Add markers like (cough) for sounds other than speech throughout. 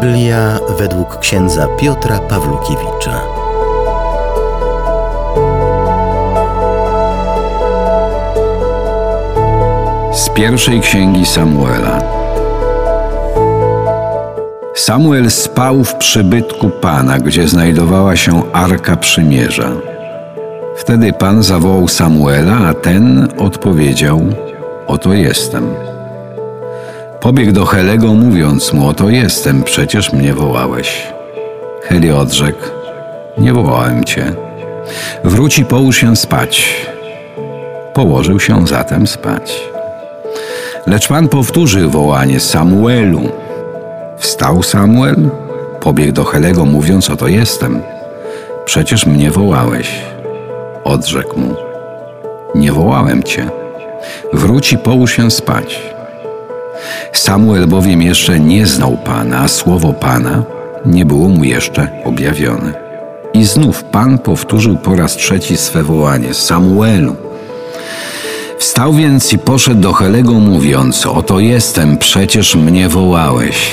Biblia według księdza Piotra Pawlukiewicza. Z pierwszej księgi Samuela. Samuel spał w przybytku Pana, gdzie znajdowała się arka przymierza. Wtedy Pan zawołał Samuela, a ten odpowiedział: Oto jestem. Pobiegł do Helego, mówiąc mu: Oto jestem, przecież mnie wołałeś. Heli odrzekł: Nie wołałem cię. Wróci, połóż się spać. Położył się zatem spać. Lecz Pan powtórzył wołanie Samuelu. Wstał Samuel, pobiegł do Helego, mówiąc: Oto jestem. Przecież mnie wołałeś. Odrzekł mu: Nie wołałem cię. Wróć i połóż się spać. Samuel bowiem jeszcze nie znał Pana, a słowo Pana nie było mu jeszcze objawione. I znów Pan powtórzył po raz trzeci swe wołanie: Samuelu. Wstał więc i poszedł do Helego, mówiąc: Oto jestem, przecież mnie wołałeś.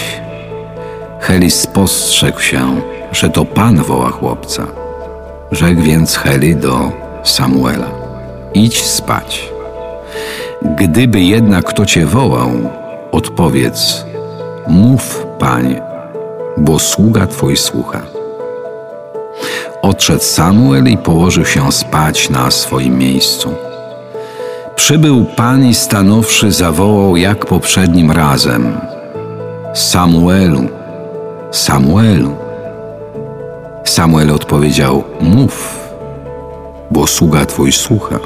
Heli spostrzegł się, że to Pan woła chłopca. Rzekł więc Heli do Samuela: Idź spać. Gdyby jednak kto cię wołał, odpowiedz: Mów, panie, bo sługa twój słucha. Odszedł Samuel i położył się spać na swoim miejscu. Przybył pan i stanowszy zawołał jak poprzednim razem: Samuelu, Samuelu. Samuel odpowiedział: Mów, bo sługa twój słucha.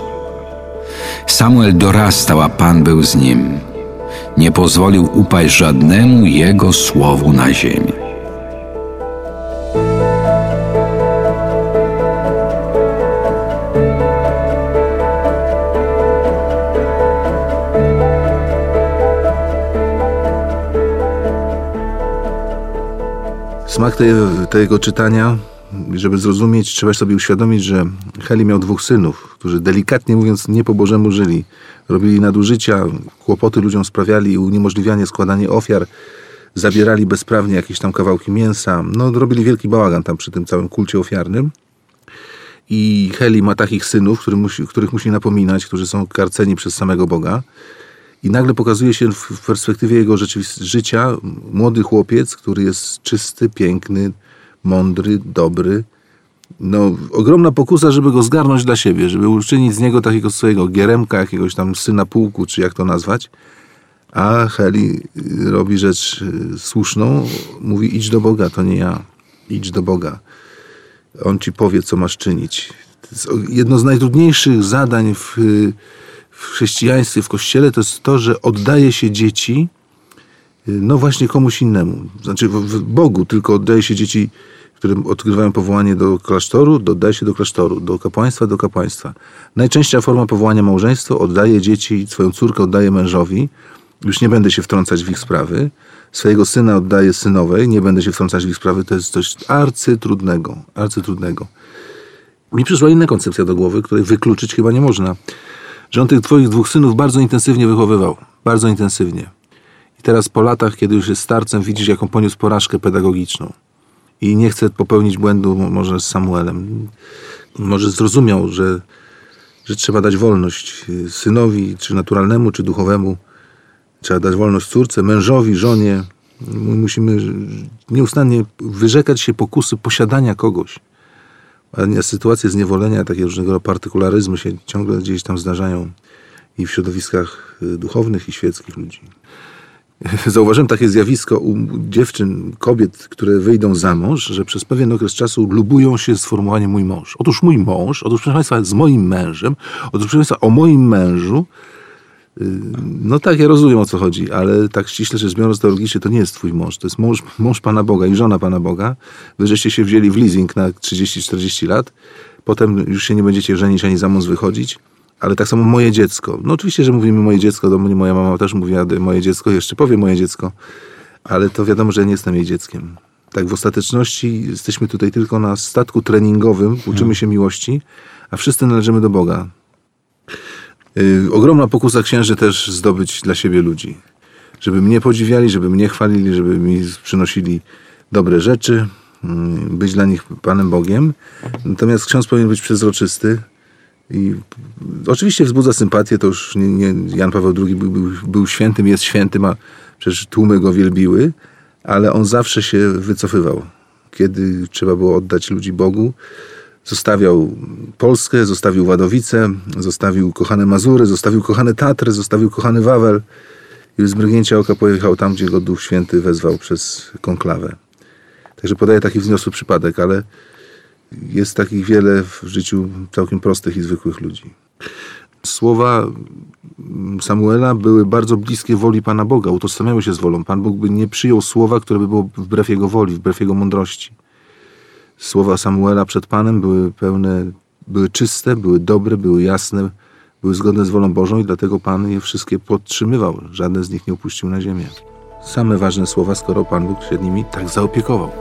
Samuel dorastał, a Pan był z nim. Nie pozwolił upaść żadnemu jego słowu na ziemi. Smak tej, tego czytania, żeby zrozumieć, trzeba sobie uświadomić, że Heli miał dwóch synów, którzy delikatnie mówiąc nie po Bożemu żyli. Robili nadużycia, kłopoty ludziom sprawiali, uniemożliwianie składanie ofiar, zabierali bezprawnie jakieś tam kawałki mięsa. No, robili wielki bałagan tam przy tym całym kulcie ofiarnym. I Heli ma takich synów, których musi, których musi napominać, którzy są karceni przez samego Boga. I nagle pokazuje się w perspektywie jego życia młody chłopiec, który jest czysty, piękny, mądry, dobry. No, ogromna pokusa, żeby go zgarnąć dla siebie, żeby uczynić z niego takiego swojego gieremka, jakiegoś tam syna pułku, czy jak to nazwać. A Heli robi rzecz y, słuszną, mówi idź do Boga, to nie ja. Idź do Boga. On ci powie, co masz czynić. jedno z najtrudniejszych zadań w w chrześcijaństwie, w kościele, to jest to, że oddaje się dzieci, y, no właśnie komuś innemu. Znaczy w Bogu, tylko oddaje się dzieci, które odgrywają powołanie do klasztoru, oddaje się do klasztoru, do kapłaństwa, do kapłaństwa. Najczęstsza forma powołania małżeństwo oddaje dzieci, swoją córkę oddaje mężowi, już nie będę się wtrącać w ich sprawy. Swojego syna oddaje synowej, nie będę się wtrącać w ich sprawy. To jest coś arcytrudnego, arcytrudnego. Mi przyszła inna koncepcja do głowy, której wykluczyć chyba nie można że on tych twoich dwóch synów bardzo intensywnie wychowywał. Bardzo intensywnie. I teraz po latach, kiedy już jest starcem, widzisz, jaką poniósł porażkę pedagogiczną. I nie chce popełnić błędu może z Samuelem. Może zrozumiał, że, że trzeba dać wolność synowi, czy naturalnemu, czy duchowemu. Trzeba dać wolność córce, mężowi, żonie. Musimy nieustannie wyrzekać się pokusy posiadania kogoś. A sytuacje zniewolenia, takie różnego partykularyzmu się ciągle gdzieś tam zdarzają i w środowiskach y, duchownych i świeckich ludzi. (laughs) Zauważyłem takie zjawisko u dziewczyn, kobiet, które wyjdą za mąż, że przez pewien okres czasu lubują się sformułowaniem mój mąż. Otóż mój mąż, otóż proszę Państwa, z moim mężem, otóż proszę Państwa, o moim mężu no tak, ja rozumiem o co chodzi, ale tak ściśle rzecz biorąc teologicznie to nie jest twój mąż, to jest mąż, mąż Pana Boga i żona Pana Boga. Wy żeście się wzięli w leasing na 30-40 lat, potem już się nie będziecie żenić ani za mąż wychodzić, ale tak samo moje dziecko. No oczywiście, że mówimy moje dziecko, do mnie moja mama też mówiła moje dziecko, jeszcze powie moje dziecko, ale to wiadomo, że nie jestem jej dzieckiem. Tak w ostateczności jesteśmy tutaj tylko na statku treningowym, uczymy się miłości, a wszyscy należymy do Boga. Yy, ogromna pokusa księży też zdobyć dla siebie ludzi. Żeby mnie podziwiali, żeby mnie chwalili, żeby mi przynosili dobre rzeczy, mm, być dla nich Panem Bogiem. Natomiast ksiądz powinien być przezroczysty i oczywiście wzbudza sympatię, to już nie, nie, Jan Paweł II był, był, był świętym, jest świętym, a przecież tłumy go wielbiły, ale on zawsze się wycofywał. Kiedy trzeba było oddać ludzi Bogu, zostawiał Polskę, zostawił Wadowice, zostawił kochane Mazury, zostawił kochane Tatry, zostawił kochany Wawel i z mrugnięcia oka pojechał tam, gdzie go Duch Święty wezwał przez konklawę. Także podaję taki wzniosły przypadek, ale jest takich wiele w życiu całkiem prostych i zwykłych ludzi. Słowa Samuela były bardzo bliskie woli Pana Boga, utożsamiały się z wolą. Pan Bóg by nie przyjął słowa, które by było wbrew Jego woli, wbrew Jego mądrości. Słowa Samuela przed Panem były pełne, były czyste, były dobre, były jasne, były zgodne z wolą Bożą i dlatego Pan je wszystkie podtrzymywał. Żadne z nich nie upuścił na ziemię. Same ważne słowa, skoro Pan Bóg się nimi tak zaopiekował.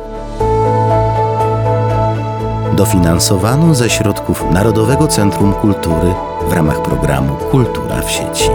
Dofinansowano ze środków Narodowego Centrum Kultury w ramach programu Kultura w sieci.